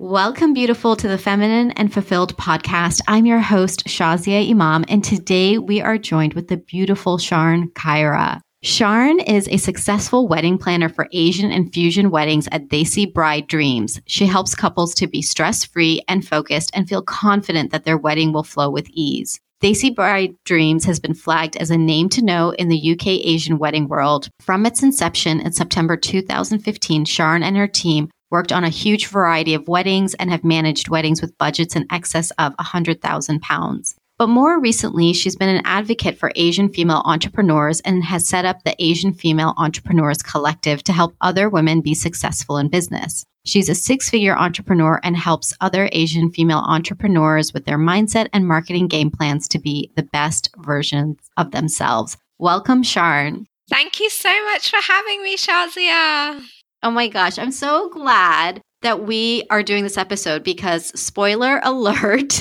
Welcome, beautiful, to the Feminine and Fulfilled podcast. I'm your host, Shazia Imam, and today we are joined with the beautiful Sharn Kaira. Sharn is a successful wedding planner for Asian and fusion weddings at Desi Bride Dreams. She helps couples to be stress free and focused and feel confident that their wedding will flow with ease. Desi Bride Dreams has been flagged as a name to know in the UK Asian wedding world. From its inception in September 2015, Sharn and her team worked on a huge variety of weddings and have managed weddings with budgets in excess of £100,000. But more recently, she's been an advocate for Asian female entrepreneurs and has set up the Asian Female Entrepreneurs Collective to help other women be successful in business. She's a six figure entrepreneur and helps other Asian female entrepreneurs with their mindset and marketing game plans to be the best versions of themselves. Welcome, Sharn. Thank you so much for having me, Shazia. Oh my gosh, I'm so glad that we are doing this episode because, spoiler alert,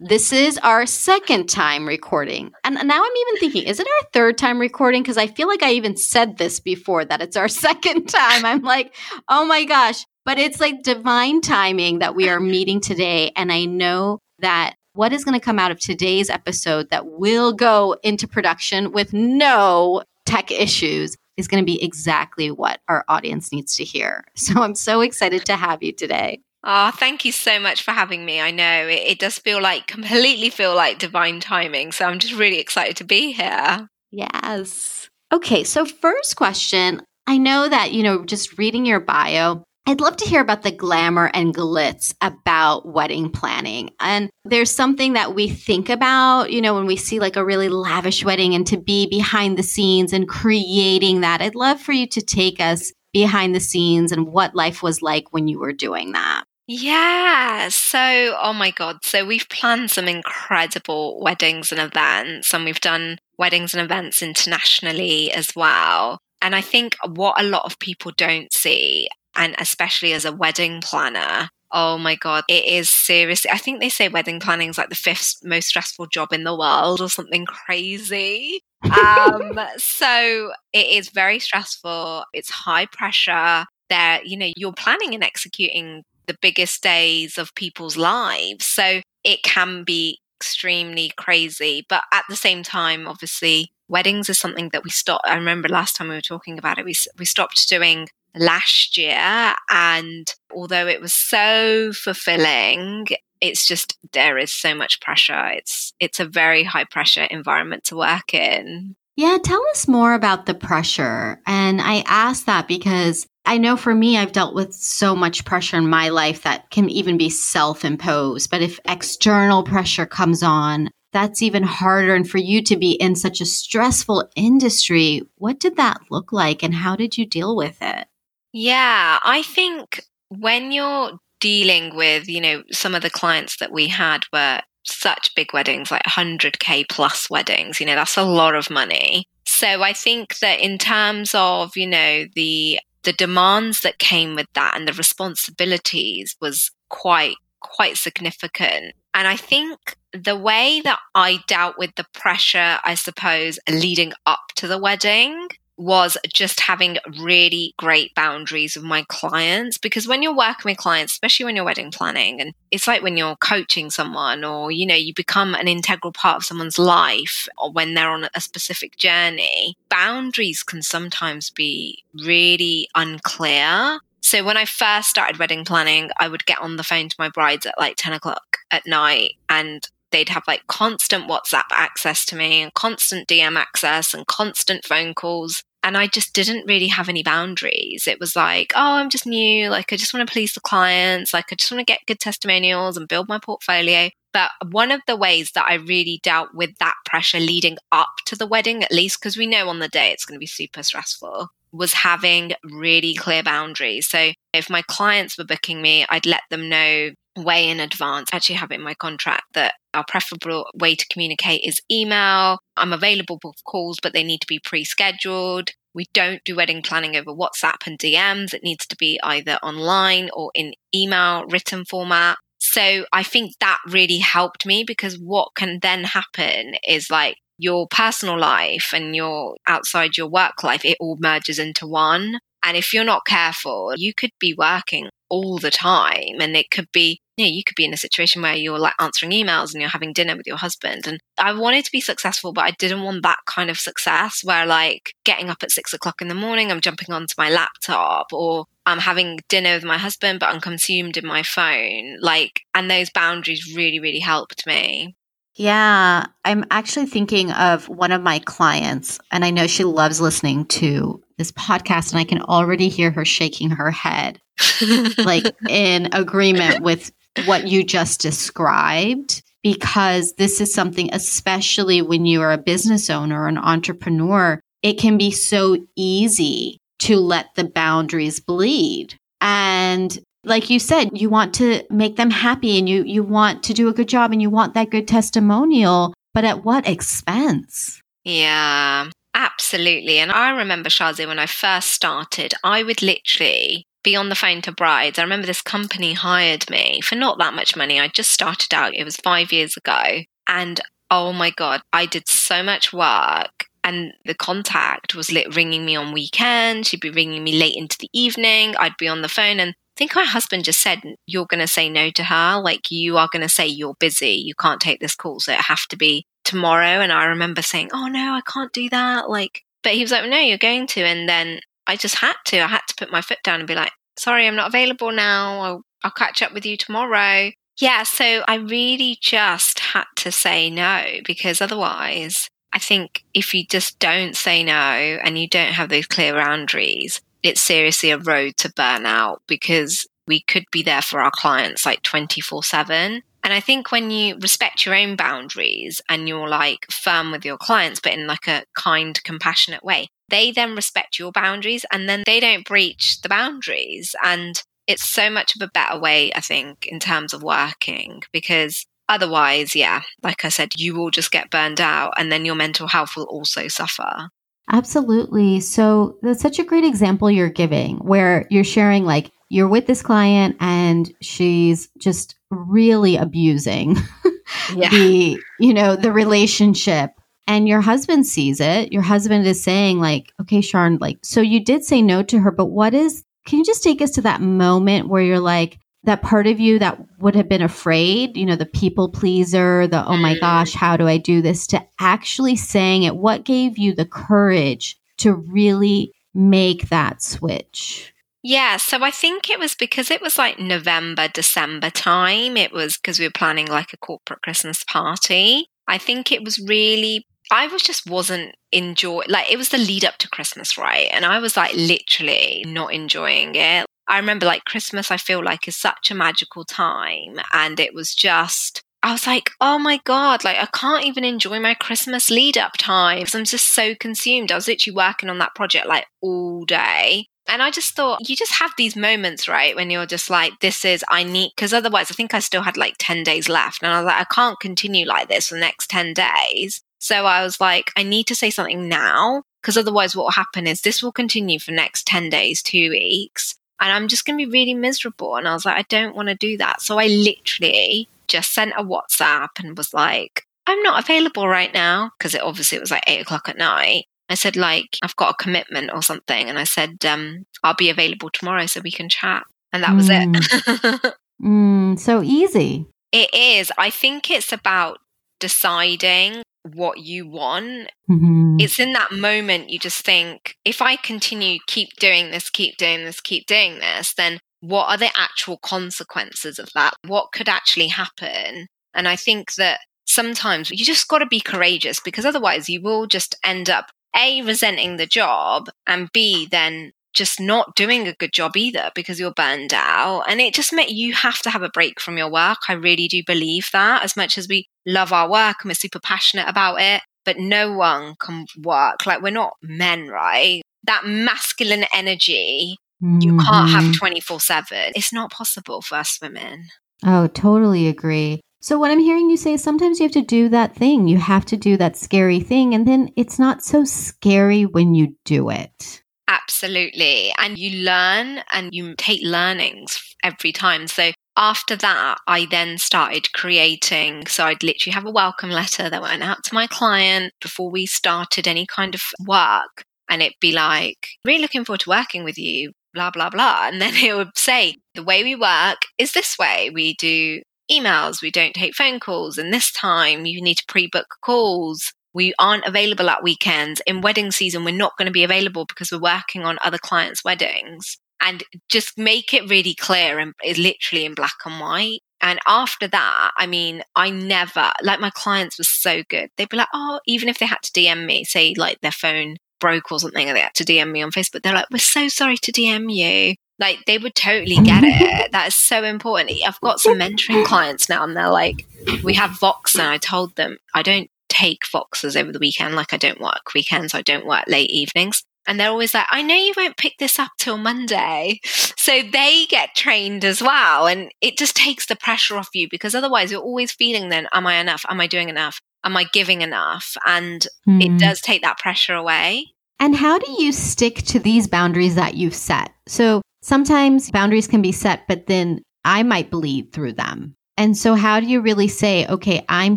this is our second time recording. And now I'm even thinking, is it our third time recording? Because I feel like I even said this before that it's our second time. I'm like, oh my gosh. But it's like divine timing that we are meeting today. And I know that what is going to come out of today's episode that will go into production with no tech issues is going to be exactly what our audience needs to hear. So I'm so excited to have you today. Oh, thank you so much for having me. I know it, it, does feel like completely feel like divine timing. So I'm just really excited to be here. Yes. Okay. So, first question I know that, you know, just reading your bio, I'd love to hear about the glamour and glitz about wedding planning. And there's something that we think about, you know, when we see like a really lavish wedding and to be behind the scenes and creating that. I'd love for you to take us behind the scenes and what life was like when you were doing that. Yeah. So, oh my God. So, we've planned some incredible weddings and events, and we've done weddings and events internationally as well. And I think what a lot of people don't see and especially as a wedding planner, oh my God, it is seriously. I think they say wedding planning is like the fifth most stressful job in the world or something crazy. um, so it is very stressful. It's high pressure. There, you know, you're planning and executing the biggest days of people's lives. So it can be extremely crazy. But at the same time, obviously, weddings is something that we stopped. I remember last time we were talking about it, we, we stopped doing last year. And although it was so fulfilling, it's just there is so much pressure. It's it's a very high pressure environment to work in. Yeah, tell us more about the pressure. And I ask that because I know for me, I've dealt with so much pressure in my life that can even be self imposed. But if external pressure comes on, that's even harder. And for you to be in such a stressful industry, what did that look like and how did you deal with it? Yeah, I think when you're dealing with, you know, some of the clients that we had were such big weddings, like 100K plus weddings, you know, that's a lot of money. So I think that in terms of, you know, the the demands that came with that and the responsibilities was quite quite significant. And I think the way that I dealt with the pressure, I suppose, leading up to the wedding was just having really great boundaries with my clients. Because when you're working with clients especially when you're wedding planning and it's like when you're coaching someone or you know you become an integral part of someone's life or when they're on a specific journey boundaries can sometimes be really unclear. So when I first started wedding planning, I would get on the phone to my brides at like 10 o'clock at night and they'd have like constant WhatsApp access to me and constant DM access and constant phone calls and I just didn't really have any boundaries. It was like, oh, I'm just new. Like, I just want to please the clients. Like, I just want to get good testimonials and build my portfolio. But one of the ways that I really dealt with that pressure leading up to the wedding, at least because we know on the day it's going to be super stressful, was having really clear boundaries. So if my clients were booking me, I'd let them know way in advance. Actually have it in my contract that our preferable way to communicate is email. I'm available for calls, but they need to be pre scheduled. We don't do wedding planning over WhatsApp and DMs. It needs to be either online or in email written format. So I think that really helped me because what can then happen is like your personal life and your outside your work life, it all merges into one. And if you're not careful, you could be working all the time and it could be you know, you could be in a situation where you're like answering emails and you're having dinner with your husband. And I wanted to be successful, but I didn't want that kind of success where like getting up at six o'clock in the morning, I'm jumping onto my laptop or I'm having dinner with my husband, but I'm consumed in my phone. Like, and those boundaries really, really helped me. Yeah, I'm actually thinking of one of my clients, and I know she loves listening to this podcast, and I can already hear her shaking her head, like in agreement with what you just described, because this is something, especially when you are a business owner or an entrepreneur, it can be so easy to let the boundaries bleed. And like you said, you want to make them happy and you you want to do a good job and you want that good testimonial, but at what expense? Yeah, absolutely. And I remember Shazia when I first started, I would literally be on the phone to brides. I remember this company hired me for not that much money. I just started out. It was 5 years ago. And oh my god, I did so much work and the contact was lit ringing me on weekends. She'd be ringing me late into the evening. I'd be on the phone and I think my husband just said, You're going to say no to her. Like, you are going to say you're busy. You can't take this call. So it have to be tomorrow. And I remember saying, Oh, no, I can't do that. Like, but he was like, No, you're going to. And then I just had to. I had to put my foot down and be like, Sorry, I'm not available now. I'll, I'll catch up with you tomorrow. Yeah. So I really just had to say no because otherwise, I think if you just don't say no and you don't have those clear boundaries, it's seriously a road to burnout because we could be there for our clients like 24 7. And I think when you respect your own boundaries and you're like firm with your clients, but in like a kind, compassionate way, they then respect your boundaries and then they don't breach the boundaries. And it's so much of a better way, I think, in terms of working because otherwise, yeah, like I said, you will just get burned out and then your mental health will also suffer. Absolutely. So that's such a great example you're giving where you're sharing like you're with this client and she's just really abusing yeah. the, you know, the relationship and your husband sees it. Your husband is saying like, "Okay, Sharn, like so you did say no to her, but what is can you just take us to that moment where you're like, that part of you that would have been afraid, you know, the people pleaser, the oh my mm. gosh, how do I do this, to actually saying it, what gave you the courage to really make that switch? Yeah, so I think it was because it was like November, December time. It was because we were planning like a corporate Christmas party. I think it was really I was just wasn't enjoy like it was the lead up to Christmas, right? And I was like literally not enjoying it. I remember like Christmas, I feel like is such a magical time. And it was just, I was like, oh my God, like I can't even enjoy my Christmas lead up time because I'm just so consumed. I was literally working on that project like all day. And I just thought, you just have these moments, right? When you're just like, this is, I need, because otherwise I think I still had like 10 days left. And I was like, I can't continue like this for the next 10 days. So I was like, I need to say something now because otherwise what will happen is this will continue for next 10 days, two weeks and I'm just going to be really miserable. And I was like, I don't want to do that. So I literally just sent a WhatsApp and was like, I'm not available right now because it obviously it was like eight o'clock at night. I said like I've got a commitment or something, and I said um, I'll be available tomorrow so we can chat, and that was mm. it. mm, so easy. It is. I think it's about deciding what you want. Mm-hmm. It's in that moment you just think, if I continue, keep doing this, keep doing this, keep doing this, then what are the actual consequences of that? What could actually happen? And I think that sometimes you just got to be courageous because otherwise you will just end up A, resenting the job, and B, then just not doing a good job either because you're burned out. And it just meant you have to have a break from your work. I really do believe that as much as we love our work and we're super passionate about it, but no one can work. Like we're not men, right? That masculine energy mm-hmm. you can't have mm-hmm. 24 7. It's not possible for us women. Oh, totally agree. So, what I'm hearing you say is sometimes you have to do that thing. You have to do that scary thing, and then it's not so scary when you do it. Absolutely. And you learn and you take learnings every time. So after that, I then started creating. So I'd literally have a welcome letter that went out to my client before we started any kind of work. and it'd be like, really looking forward to working with you, blah, blah, blah. And then it would say, the way we work is this way. We do emails, we don't take phone calls, and this time you need to pre book calls. We aren't available at weekends. In wedding season, we're not going to be available because we're working on other clients' weddings. And just make it really clear and literally in black and white. And after that, I mean, I never, like my clients were so good. They'd be like, oh, even if they had to DM me, say like their phone broke or something and they had to DM me on Facebook, they're like, we're so sorry to DM you. Like they would totally get it. That is so important. I've got some mentoring clients now and they're like, we have Vox and I told them I don't take voxes over the weekend. Like I don't work weekends. I don't work late evenings. And they're always like, I know you won't pick this up till Monday. So they get trained as well. And it just takes the pressure off you because otherwise you're always feeling then, am I enough? Am I doing enough? Am I giving enough? And mm. it hmm. does take that pressure away. And how do you stick to these boundaries that you've set? So sometimes boundaries can be set, but then I might bleed through them. And so how do you really say, okay, I'm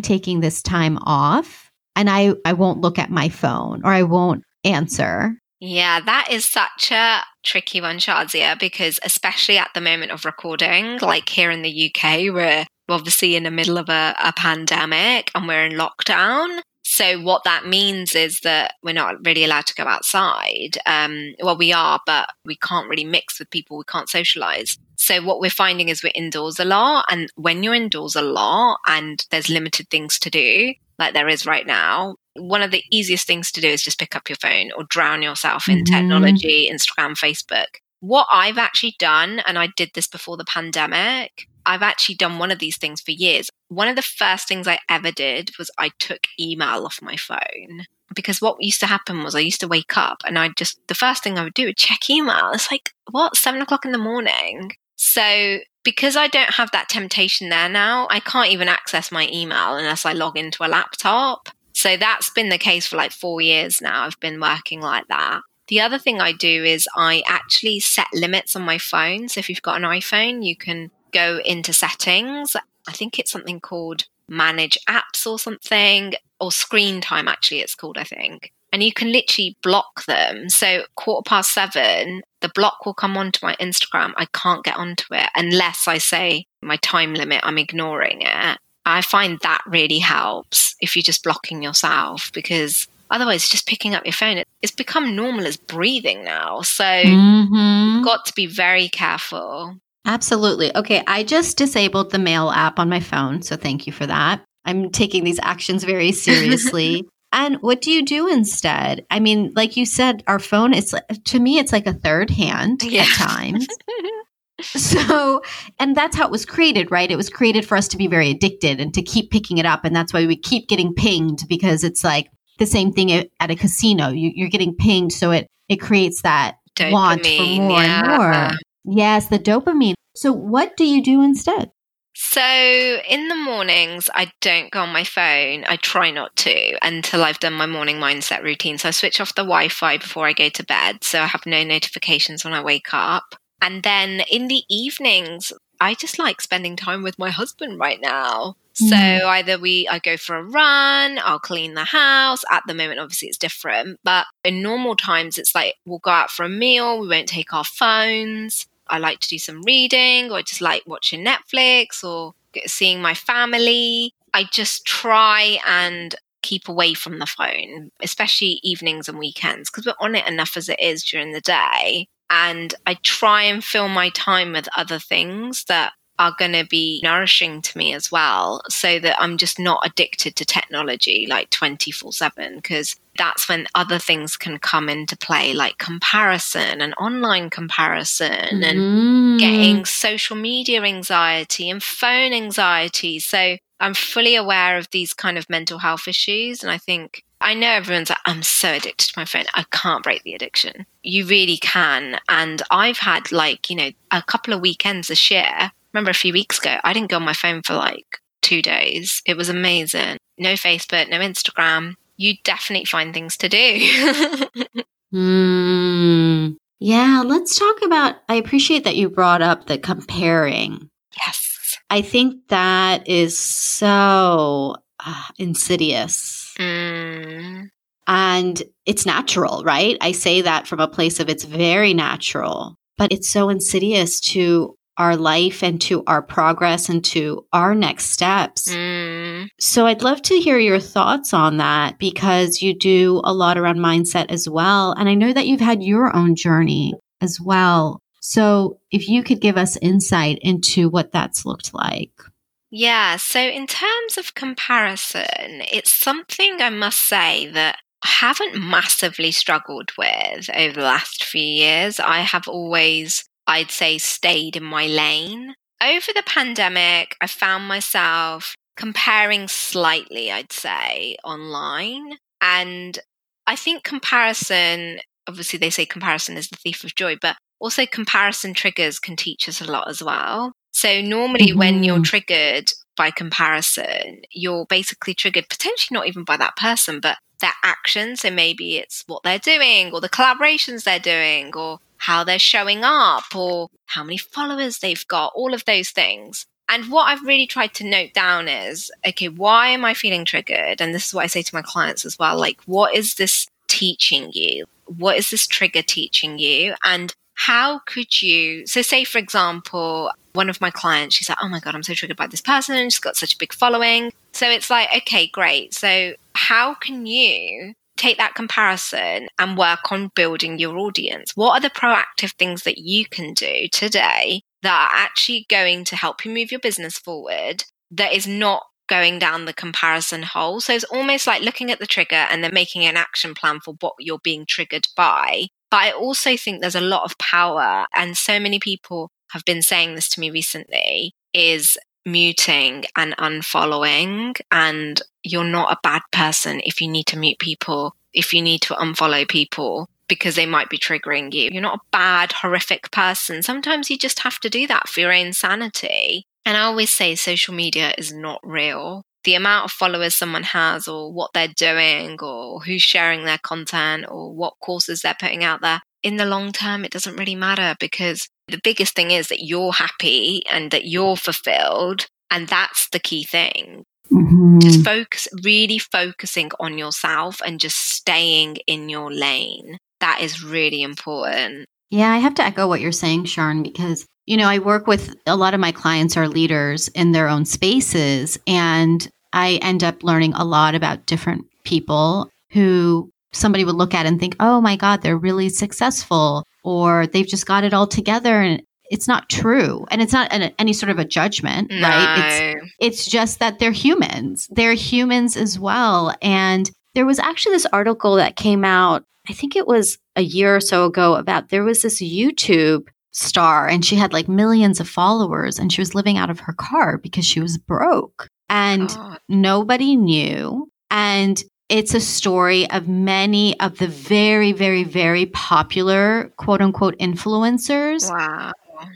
taking this time off and I, I won't look at my phone or I won't answer? Yeah, that is such a tricky one, Shazia, because especially at the moment of recording, like here in the UK, we're obviously in the middle of a, a pandemic and we're in lockdown. So what that means is that we're not really allowed to go outside. Um, well, we are, but we can't really mix with people. We can't socialize. So what we're finding is we're indoors a lot. And when you're indoors a lot and there's limited things to do, like there is right now, one of the easiest things to do is just pick up your phone or drown yourself in mm-hmm. technology, Instagram, Facebook. What I've actually done, and I did this before the pandemic, I've actually done one of these things for years. One of the first things I ever did was I took email off my phone because what used to happen was I used to wake up and I just, the first thing I would do would check email. It's like, what, seven o'clock in the morning? So because I don't have that temptation there now, I can't even access my email unless I log into a laptop. So that's been the case for like four years now. I've been working like that. The other thing I do is I actually set limits on my phone. So if you've got an iPhone, you can go into settings. I think it's something called manage apps or something, or screen time, actually, it's called, I think. And you can literally block them. So, quarter past seven, the block will come onto my Instagram. I can't get onto it unless I say my time limit, I'm ignoring it. I find that really helps if you're just blocking yourself because otherwise just picking up your phone it's become normal as breathing now so mm-hmm. you've got to be very careful absolutely okay i just disabled the mail app on my phone so thank you for that i'm taking these actions very seriously and what do you do instead i mean like you said our phone is to me it's like a third hand yeah. at times So, and that's how it was created, right? It was created for us to be very addicted and to keep picking it up. And that's why we keep getting pinged because it's like the same thing at, a casino. You, are getting pinged. So it, it creates that dopamine, want for more yeah. and more. Yes, the dopamine. So, what do you do instead? So, in the mornings, I don't go on my phone. I try not to until I've done my morning mindset routine. So, I switch off the Wi Fi before I go to bed. So, I have no notifications when I wake up. And then in the evenings, I just like spending time with my husband right now. Mm. So either we I go for a run, I'll clean the house. At the moment obviously it's different, but in normal times it's like we'll go out for a meal, we won't take our phones. I like to do some reading or I just like watching Netflix or seeing my family. I just try and keep away from the phone, especially evenings and weekends, because we're on it enough as it is during the day and I try and fill my time with other things that are going to be nourishing to me as well so that I'm just not addicted to technology like 24 7 because that's when other things can come into play like comparison and online comparison and mm. getting social media anxiety and phone anxiety so I'm fully aware of these kind of mental health issues and I think I know everyone's like, I'm so addicted to my phone. I can't break the addiction. You really can. And I've had like, you know, a couple of weekends this year. Remember a few weeks ago, I didn't go on my phone for like two days. It was amazing. No Facebook, no Instagram. You definitely find things to do. mm, yeah, let's talk about. I appreciate that you brought up the comparing. Yes. I think that is so uh, insidious. Mm. And it's natural, right? I say that from a place of it's very natural, but it's so insidious to our life and to our progress and to our next steps. Mm. So I'd love to hear your thoughts on that because you do a lot around mindset as well. And I know that you've had your own journey as well. So if you could give us insight into what that's looked like. Yeah, so in terms of comparison, it's something I must say that I haven't massively struggled with over the last few years. I have always I'd say, stayed in my lane. Over the pandemic, I found myself comparing slightly, I'd say, online. And I think comparison, obviously, they say comparison is the thief of joy, but also comparison triggers can teach us a lot as well. So, normally, mm-hmm. when you're mm-hmm. triggered by comparison, you're basically triggered potentially not even by that person, but their actions. So, maybe it's what they're doing or the collaborations they're doing or how they're showing up or how many followers they've got, all of those things. And what I've really tried to note down is okay, why am I feeling triggered? And this is what I say to my clients as well like, what is this teaching you? What is this trigger teaching you? And how could you? So, say for example, one of my clients, she's like, oh my God, I'm so triggered by this person. She's got such a big following. So, it's like, okay, great. So, how can you take that comparison and work on building your audience. What are the proactive things that you can do today that are actually going to help you move your business forward that is not going down the comparison hole? So it's almost like looking at the trigger and then making an action plan for what you're being triggered by. But I also think there's a lot of power, and so many people have been saying this to me recently is muting and unfollowing and you're not a bad person if you need to mute people, if you need to unfollow people because they might be triggering you. You're not a bad, horrific person. Sometimes you just have to do that for your own sanity. And I always say social media is not real. The amount of followers someone has, or what they're doing, or who's sharing their content, or what courses they're putting out there, in the long term, it doesn't really matter because the biggest thing is that you're happy and that you're fulfilled. And that's the key thing. Mm-hmm. Just focus, really focusing on yourself and just staying in your lane. That is really important. Yeah, I have to echo what you're saying, Sharn, because, you know, I work with a lot of my clients are leaders in their own spaces, and I end up learning a lot about different people who somebody would look at and think, oh my God, they're really successful, or they've just got it all together. And it's not true and it's not an, any sort of a judgment no. right it's it's just that they're humans they're humans as well and there was actually this article that came out i think it was a year or so ago about there was this youtube star and she had like millions of followers and she was living out of her car because she was broke and God. nobody knew and it's a story of many of the very, very, very popular quote unquote influencers wow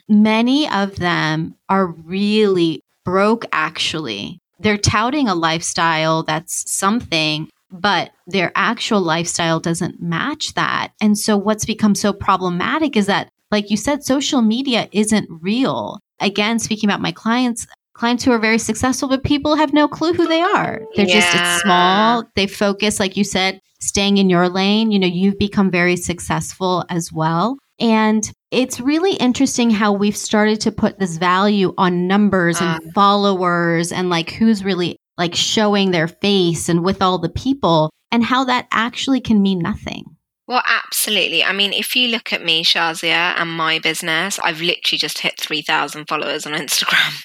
many of them are really broke, actually. They're touting a lifestyle that's something, but their actual lifestyle doesn't match that. And so, what's become so problematic is that, like you said, social media isn't real. Again, speaking about my clients, clients who are very successful, but people have no clue who they are. They're yeah. just, it's small. They focus, like you said, staying in your lane. You know, you've become very successful as well. And it's really interesting how we've started to put this value on numbers and uh. followers and like who's really like showing their face and with all the people and how that actually can mean nothing. Well, absolutely. I mean, if you look at me, Shazia, and my business, I've literally just hit 3,000 followers on Instagram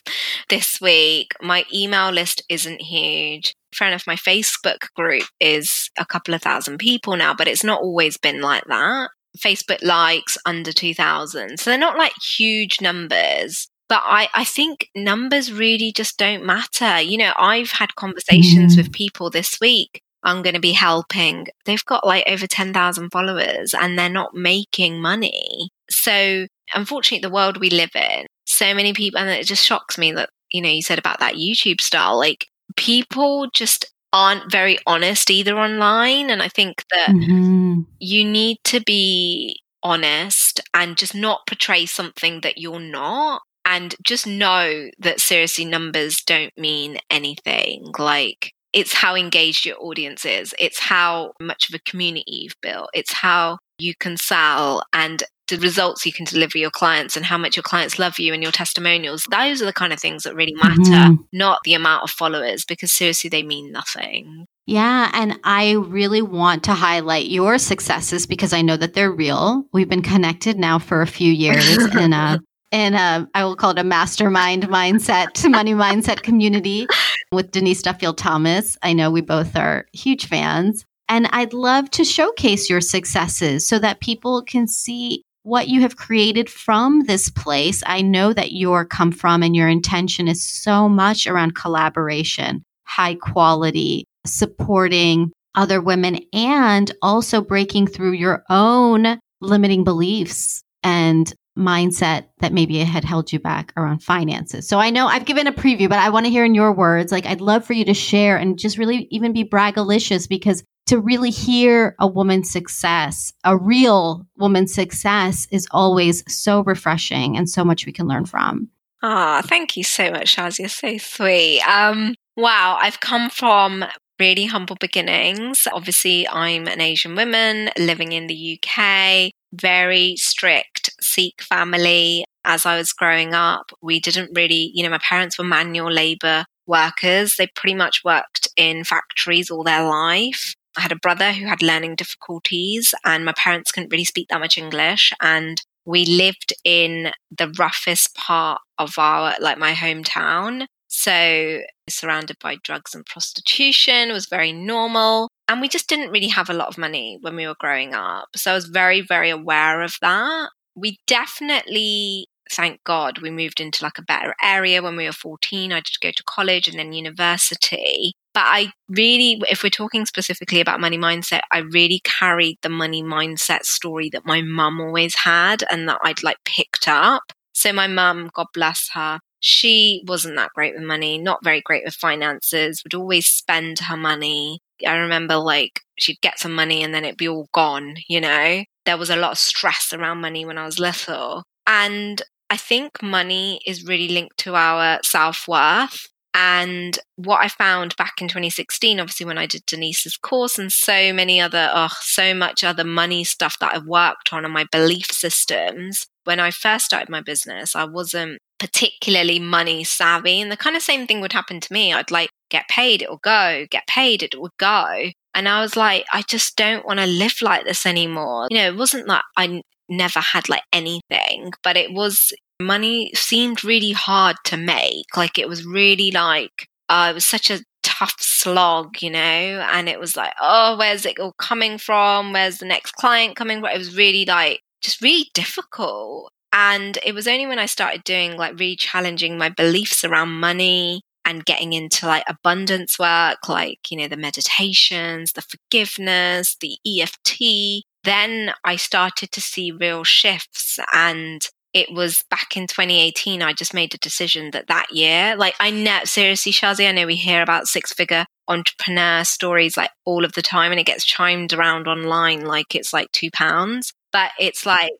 this week. My email list isn't huge. Fair enough, my Facebook group is a couple of thousand people now, but it's not always been like that. Facebook likes under 2000. So they're not like huge numbers. But I, I think numbers really just don't matter. You know, I've had conversations mm. with people this week I'm going to be helping. They've got like over 10,000 followers and they're not making money. So, unfortunately, the world we live in, so many people, and it just shocks me that, you know, you said about that YouTube style, like people just aren't very honest either online. And I think that mm-hmm. you need to be honest and just not portray something that you're not. And just know that seriously, numbers don't mean anything. Like, it's how engaged your audience is. It's how much of a community you've built. It's how you can sell and the results you can deliver your clients and how much your clients love you and your testimonials. Those are the kind of things that really matter, mm-hmm. not the amount of followers, because seriously, they mean nothing. Yeah. And I really want to highlight your successes because I know that they're real. We've been connected now for a few years in a in a I will call it a mastermind mindset, money mindset community with Denise Duffield Thomas. I know we both are huge fans. And I'd love to showcase your successes so that people can see what you have created from this place. I know that your come from and your intention is so much around collaboration, high quality, supporting other women, and also breaking through your own limiting beliefs and mindset that maybe it had held you back around finances. So I know I've given a preview, but I want to hear in your words. Like, I'd love for you to share and just really even be braggalicious because to really hear a woman's success, a real woman's success, is always so refreshing and so much we can learn from. Ah, thank you so much, Shaz. You're so sweet. Um, wow, I've come from really humble beginnings. Obviously, I'm an Asian woman living in the UK, very strict Sikh family. As I was growing up, we didn't really, you know, my parents were manual labor workers. They pretty much worked in factories all their life. I had a brother who had learning difficulties, and my parents couldn't really speak that much English. And we lived in the roughest part of our, like my hometown. So, surrounded by drugs and prostitution was very normal. And we just didn't really have a lot of money when we were growing up. So, I was very, very aware of that. We definitely thank God we moved into like a better area when we were 14. I did go to college and then university. But I really, if we're talking specifically about money mindset, I really carried the money mindset story that my mum always had and that I'd like picked up. So my mum, God bless her, she wasn't that great with money, not very great with finances, would always spend her money. I remember like she'd get some money and then it'd be all gone, you know? There was a lot of stress around money when I was little. And I think money is really linked to our self worth. And what I found back in 2016, obviously, when I did Denise's course and so many other, oh, so much other money stuff that I've worked on and my belief systems. When I first started my business, I wasn't particularly money savvy. And the kind of same thing would happen to me. I'd like get paid, it will go, get paid, it will go. And I was like, I just don't want to live like this anymore. You know, it wasn't that I never had like anything, but it was money seemed really hard to make. Like it was really like, uh, it was such a tough slog, you know, and it was like, oh, where's it all coming from? Where's the next client coming from? It was really like, just really difficult. And it was only when I started doing like really challenging my beliefs around money and getting into like abundance work, like, you know, the meditations, the forgiveness, the EFT, then I started to see real shifts. And it was back in 2018 i just made a decision that that year like i know seriously shazi i know we hear about six figure entrepreneur stories like all of the time and it gets chimed around online like it's like two pounds. But it's like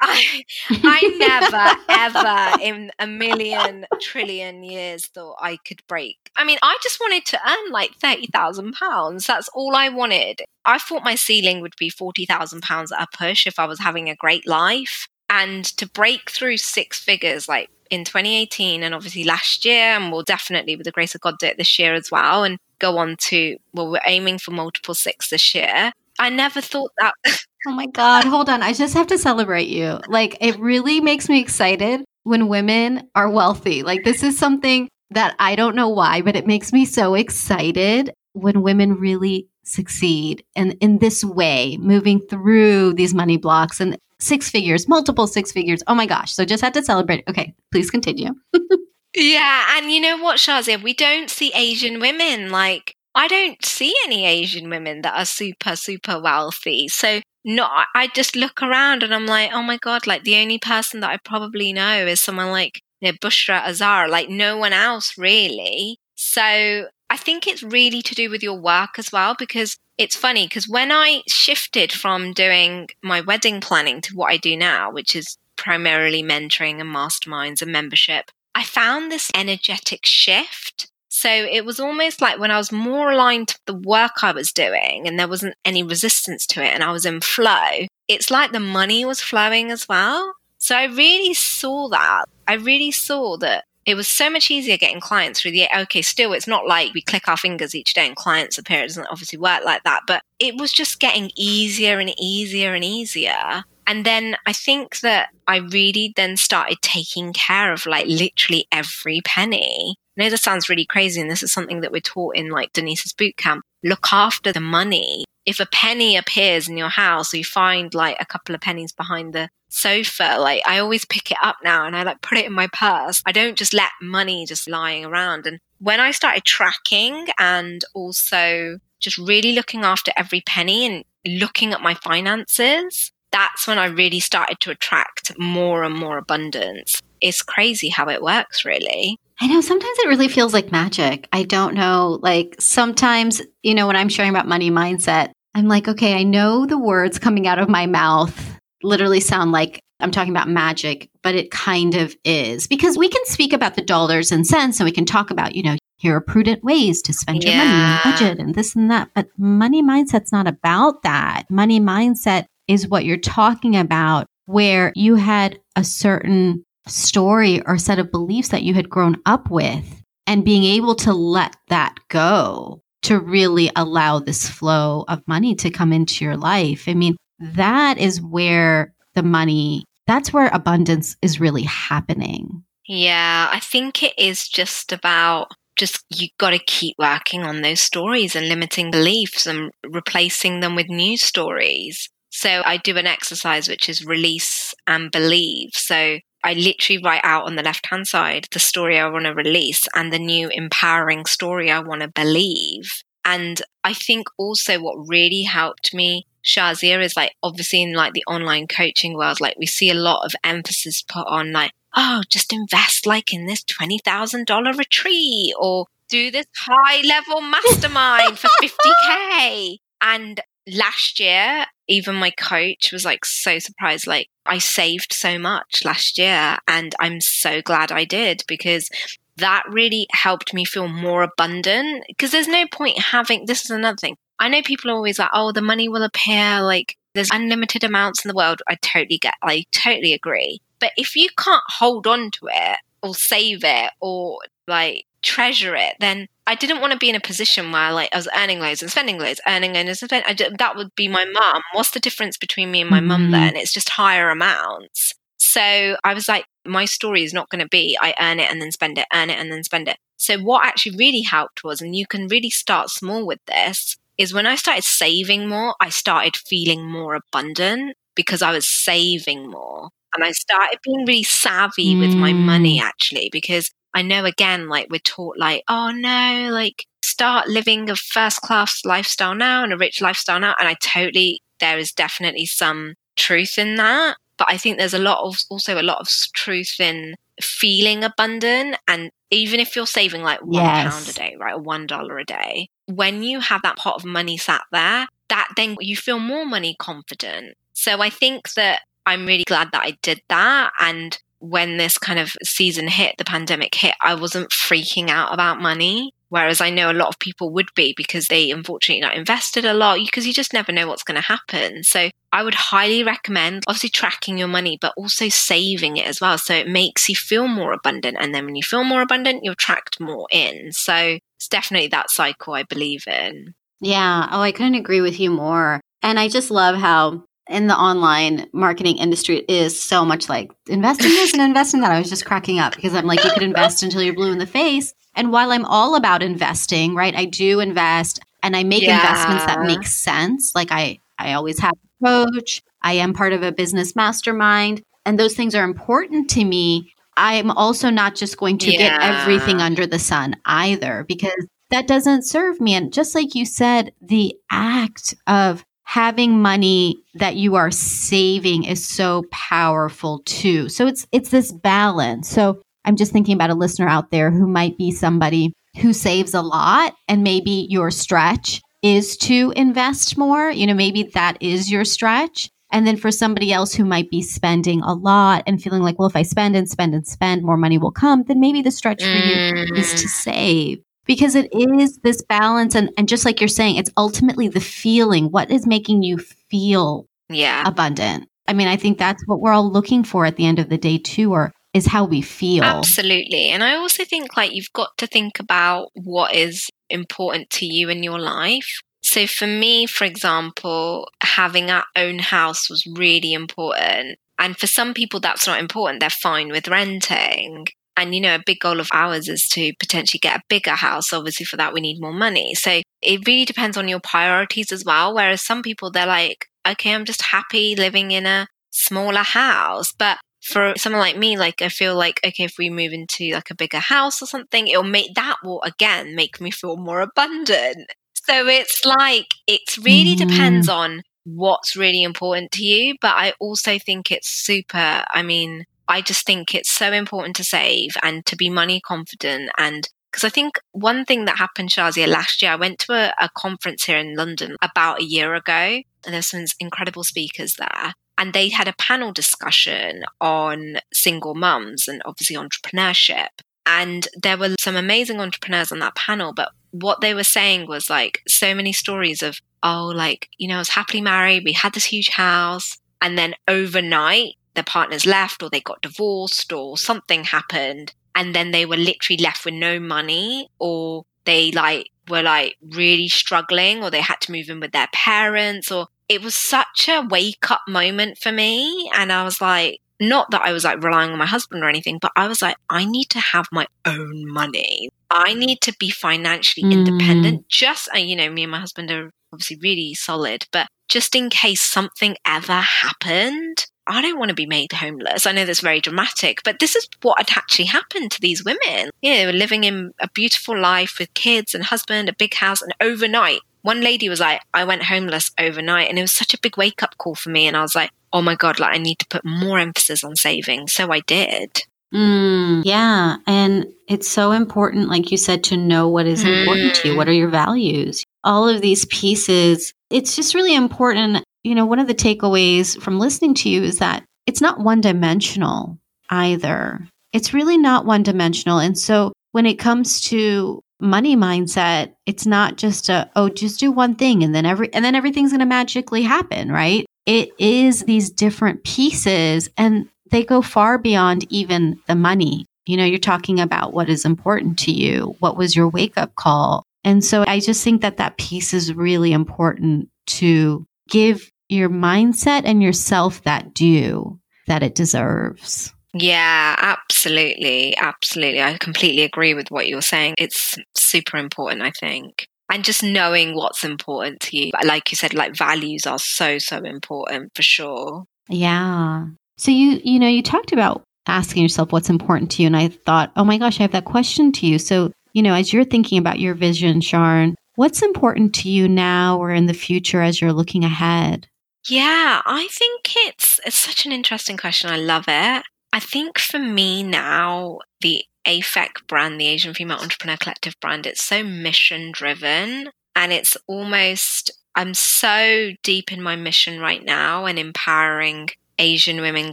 I, I never, ever in a million trillion years thought I could break. I mean, I just wanted to earn like £30,000. That's all I wanted. I thought my ceiling would be £40,000 at a push if I was having a great life and to break through six figures like in 2018 and obviously last year and we'll definitely with the grace of god do it this year as well and go on to well we're aiming for multiple six this year i never thought that oh my god hold on i just have to celebrate you like it really makes me excited when women are wealthy like this is something that i don't know why but it makes me so excited when women really succeed and in this way moving through these money blocks and six figures, multiple six figures. Oh my gosh. So just had to celebrate. Okay, please continue. yeah. And you know what, Shazia? We don't see Asian women like, I don't see any Asian women that are super, super wealthy. So no, I just look around and I'm like, oh my God, like the only person that I probably know is someone like you know, Bushra Azhar, like no one else really. So I think it's really to do with your work as well, because it's funny because when I shifted from doing my wedding planning to what I do now, which is primarily mentoring and masterminds and membership, I found this energetic shift So it was almost like when I was more aligned to the work I was doing and there wasn't any resistance to it and I was in flow, it's like the money was flowing as well. So I really saw that. I really saw that it was so much easier getting clients through the okay still it's not like we click our fingers each day and clients appear it doesn't obviously work like that but it was just getting easier and easier and easier and then I think that I really then started taking care of like literally every penny. I know this sounds really crazy, and this is something that we're taught in like Denise's boot camp. Look after the money. If a penny appears in your house, or you find like a couple of pennies behind the sofa, like I always pick it up now and I like put it in my purse. I don't just let money just lying around. And when I started tracking and also just really looking after every penny and looking at my finances, that's when I really started to attract more and more abundance. It's crazy how it works, really. I know sometimes it really feels like magic. I don't know. Like sometimes, you know, when I'm sharing about money mindset, I'm like, okay, I know the words coming out of my mouth literally sound like I'm talking about magic, but it kind of is because we can speak about the dollars and cents and we can talk about, you know, here are prudent ways to spend your yeah. money and budget and this and that. But money mindset's not about that. Money mindset is what you're talking about, where you had a certain story or set of beliefs that you had grown up with and being able to let that go to really allow this flow of money to come into your life. I mean, that is where the money, that's where abundance is really happening. Yeah, I think it is just about just you got to keep working on those stories and limiting beliefs and replacing them with new stories. So I do an exercise which is release and believe. So I literally write out on the left hand side the story I want to release and the new empowering story I want to believe. And I think also what really helped me, Shazia, is like obviously in like the online coaching world, like we see a lot of emphasis put on like, oh, just invest like in this $20,000 retreat or do this high level mastermind for 50K. And last year, even my coach was like so surprised. Like, I saved so much last year, and I'm so glad I did because that really helped me feel more abundant. Because there's no point having this is another thing. I know people are always like, oh, the money will appear, like, there's unlimited amounts in the world. I totally get, I totally agree. But if you can't hold on to it or save it or like treasure it, then I didn't want to be in a position where like I was earning loads and spending loads, earning and spending. Did, that would be my mum. What's the difference between me and my mm-hmm. mum then? It's just higher amounts. So I was like, my story is not going to be I earn it and then spend it, earn it and then spend it. So what actually really helped was, and you can really start small with this, is when I started saving more, I started feeling more abundant because I was saving more. And I started being really savvy mm. with my money mm. actually, because I know again, like we're taught, like, oh no, like start living a first class lifestyle now and a rich lifestyle now. And I totally, there is definitely some truth in that. But I think there's a lot of, also a lot of truth in feeling abundant. And even if you're saving like one yes. pound a day, right, or one dollar a day, when you have that pot of money sat there, that then you feel more money confident. So I think that I'm really glad that I did that. And when this kind of season hit, the pandemic hit, I wasn't freaking out about money. Whereas I know a lot of people would be because they unfortunately not invested a lot because you just never know what's going to happen. So I would highly recommend obviously tracking your money, but also saving it as well. So it makes you feel more abundant. And then when you feel more abundant, you are attract more in. So it's definitely that cycle I believe in. Yeah. Oh, I couldn't agree with you more. And I just love how in the online marketing industry is so much like invest in this and invest in that. I was just cracking up because I'm like, you could invest until you're blue in the face. And while I'm all about investing, right, I do invest and I make yeah. investments that make sense. Like I, I always have a coach. I am part of a business mastermind, and those things are important to me. I'm also not just going to yeah. get everything under the sun either because that doesn't serve me. And just like you said, the act of having money that you are saving is so powerful too. So it's it's this balance. So I'm just thinking about a listener out there who might be somebody who saves a lot and maybe your stretch is to invest more. You know, maybe that is your stretch. And then for somebody else who might be spending a lot and feeling like, well, if I spend and spend and spend, more money will come, then maybe the stretch for you is to mm. save. Because it is this balance and, and just like you're saying it's ultimately the feeling. What is making you feel yeah. abundant? I mean i think that's what we're all looking for at the end of the day too or is how we feel. Absolutely. And i also think like you've got to think about what is important to you in your life. So for me for example having our own house was really important. And for some people that's not important. They're fine with renting and, you know, a big goal of ours is to potentially get a bigger house. Obviously, for that, we need more money. So it really depends on your priorities as well. Whereas some people, they're like, okay, I'm just happy living in a smaller house. But for someone like me, like I feel like, okay, if we move into like a bigger house or something, it'll make that will again make me feel more abundant. So it's like, it really mm. depends on what's really important to you. But I also think it's super, I mean, I just think it's so important to save and to be money confident. And because I think one thing that happened, Shazia, last year, I went to a, a conference here in London about a year ago, and there's some incredible speakers there. And they had a panel discussion on single mums and obviously entrepreneurship. And there were some amazing entrepreneurs on that panel, but what they were saying was like so many stories of, oh, like, you know, I was happily married, we had this huge house. And then overnight, their partners left or they got divorced or something happened and then they were literally left with no money or they like were like really struggling or they had to move in with their parents or it was such a wake up moment for me and I was like not that I was like relying on my husband or anything, but I was like, I need to have my own money. I need to be financially mm. independent. Just, uh, you know, me and my husband are obviously really solid, but just in case something ever happened, I don't want to be made homeless. I know that's very dramatic, but this is what had actually happened to these women. Yeah, they were living in a beautiful life with kids and husband, a big house, and overnight, one lady was like, I went homeless overnight. And it was such a big wake up call for me. And I was like, oh my God, like I need to put more emphasis on saving. So I did. Mm, yeah. And it's so important, like you said, to know what is mm. important to you. What are your values? All of these pieces, it's just really important you know, one of the takeaways from listening to you is that it's not one dimensional either. It's really not one dimensional. And so when it comes to money mindset, it's not just a, oh, just do one thing and then every, and then everything's going to magically happen, right? It is these different pieces and they go far beyond even the money. You know, you're talking about what is important to you. What was your wake up call? And so I just think that that piece is really important to give your mindset and yourself that due that it deserves. Yeah, absolutely. Absolutely. I completely agree with what you're saying. It's super important, I think. And just knowing what's important to you. Like you said, like values are so, so important for sure. Yeah. So you, you know, you talked about asking yourself what's important to you. And I thought, oh my gosh, I have that question to you. So, you know, as you're thinking about your vision, Sharn, what's important to you now or in the future as you're looking ahead? Yeah, I think it's it's such an interesting question. I love it. I think for me now, the AFEC brand, the Asian Female Entrepreneur Collective brand, it's so mission driven and it's almost I'm so deep in my mission right now and empowering Asian women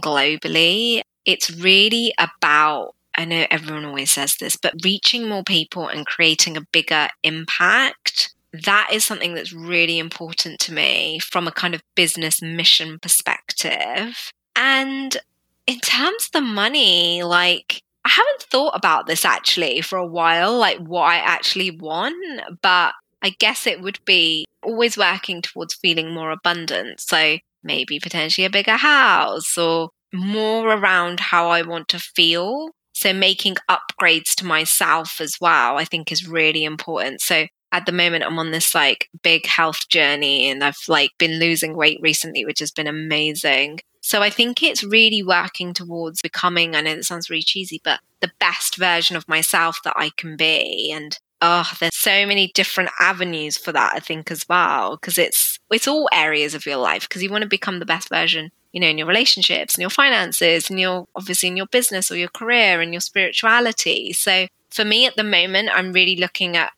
globally. It's really about I know everyone always says this, but reaching more people and creating a bigger impact that is something that's really important to me from a kind of business mission perspective. And in terms of the money, like, I haven't thought about this actually for a while, like what I actually want, but I guess it would be always working towards feeling more abundant. So maybe potentially a bigger house or more around how I want to feel. So making upgrades to myself as well, I think is really important. So at the moment I'm on this like big health journey and I've like been losing weight recently, which has been amazing. So I think it's really working towards becoming, I know that sounds really cheesy, but the best version of myself that I can be. And oh, there's so many different avenues for that, I think, as well. Cause it's it's all areas of your life because you want to become the best version, you know, in your relationships and your finances and your obviously in your business or your career and your spirituality. So for me at the moment, I'm really looking at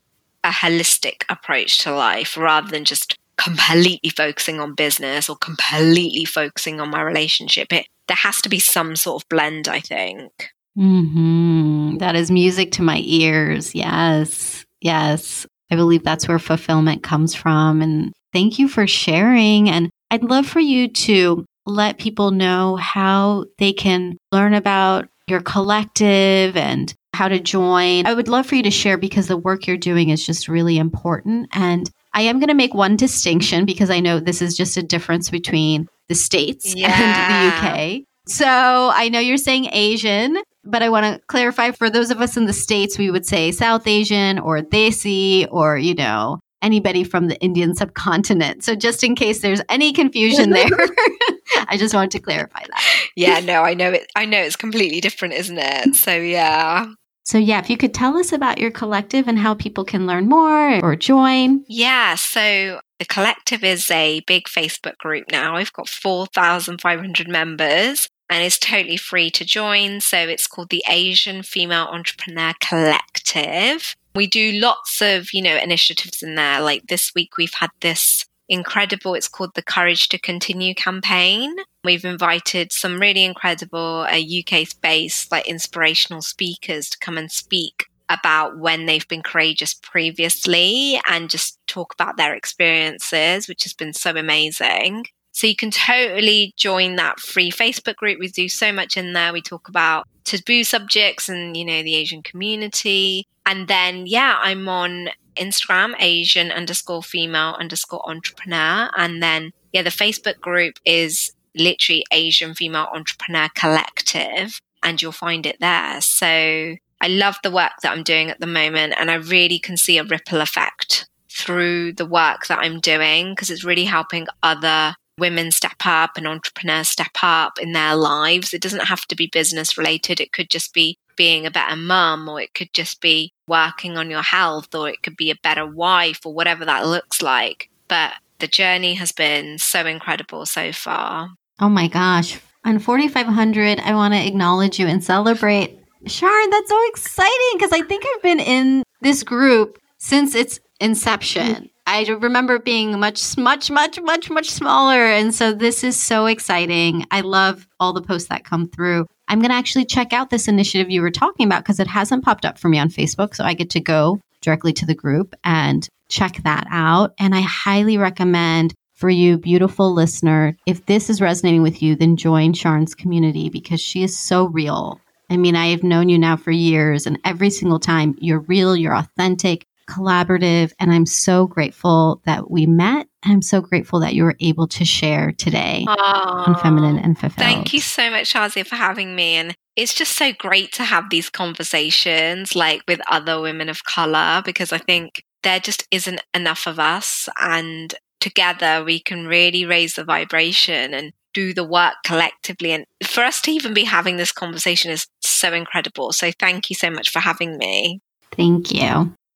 a holistic approach to life rather than just completely focusing on business or completely focusing on my relationship. It there has to be some sort of blend, I think. Mm-hmm. That is music to my ears. Yes. Yes. I believe that's where fulfillment comes from. And thank you for sharing. And I'd love for you to let people know how they can learn about your collective and how to join. I would love for you to share because the work you're doing is just really important. And I am going to make one distinction because I know this is just a difference between the States Yeah. and the UK. So I know you're saying Asian, but I want to clarify for those of us in the States, we would say South Asian or Desi or, you know, anybody from the Indian subcontinent. So just in case there's any confusion there, I just wanted to clarify that. Yeah, no, I know it. I know it's completely different, isn't it? So yeah, So, yeah, if you could tell us about your collective and how people can learn more or join. yeah. So the collective is a big Facebook group now. We've got four thousand five hundred members. And it's totally free to join. So it's called the Asian Female Entrepreneur Collective. We do lots of, you know, initiatives in there. Like this week, we've had this incredible, it's called the Courage to Continue campaign. We've invited some really incredible uh, UK based, like inspirational speakers to come and speak about when they've been courageous previously and just talk about their experiences, which has been so amazing. So you can totally join that free Facebook group. We do so much in there. We talk about taboo subjects and, you know, the Asian community. And then, yeah, I'm on Instagram, Asian underscore female underscore entrepreneur. And then, yeah, the Facebook group is literally Asian Female Entrepreneur Collective, and you'll find it there. So I love the work that I'm doing at the moment, and I really can see a ripple effect through the work that I'm doing because it's really helping other women step up and entrepreneurs step up in their lives. It doesn't have to be business related, it could just be being a better mum, or it could just be working on your health, or it could be a better wife, or whatever that looks like. But the journey has been so incredible so far. Oh my gosh. On 4,500, I want to acknowledge you and celebrate. Sharn, that's so exciting because I think I've been in this group since its inception. I remember being much, much, much, much, much smaller. And so this is so exciting. I love all the posts that come through. I'm going to actually check out this initiative you were talking about because it hasn't popped up for me on Facebook. So I get to go directly to the group and check that out. And I highly recommend for you, beautiful listener, if this is resonating with you, then join Sharn's community because she is so real. I mean, I have known you now for years, and every single time you're real, you're authentic, collaborative, and I'm so grateful that we met. I'm so grateful that you were able to share today on Feminine and Fulfilled. Thank you so much, Shazia, for having me. And it's just so great to have these conversations like with other women of color because I think there just isn't enough of us. And together we can really raise the vibration and do the work collectively. And for us to even be having this conversation is so incredible. So thank you so much for having me. Thank you.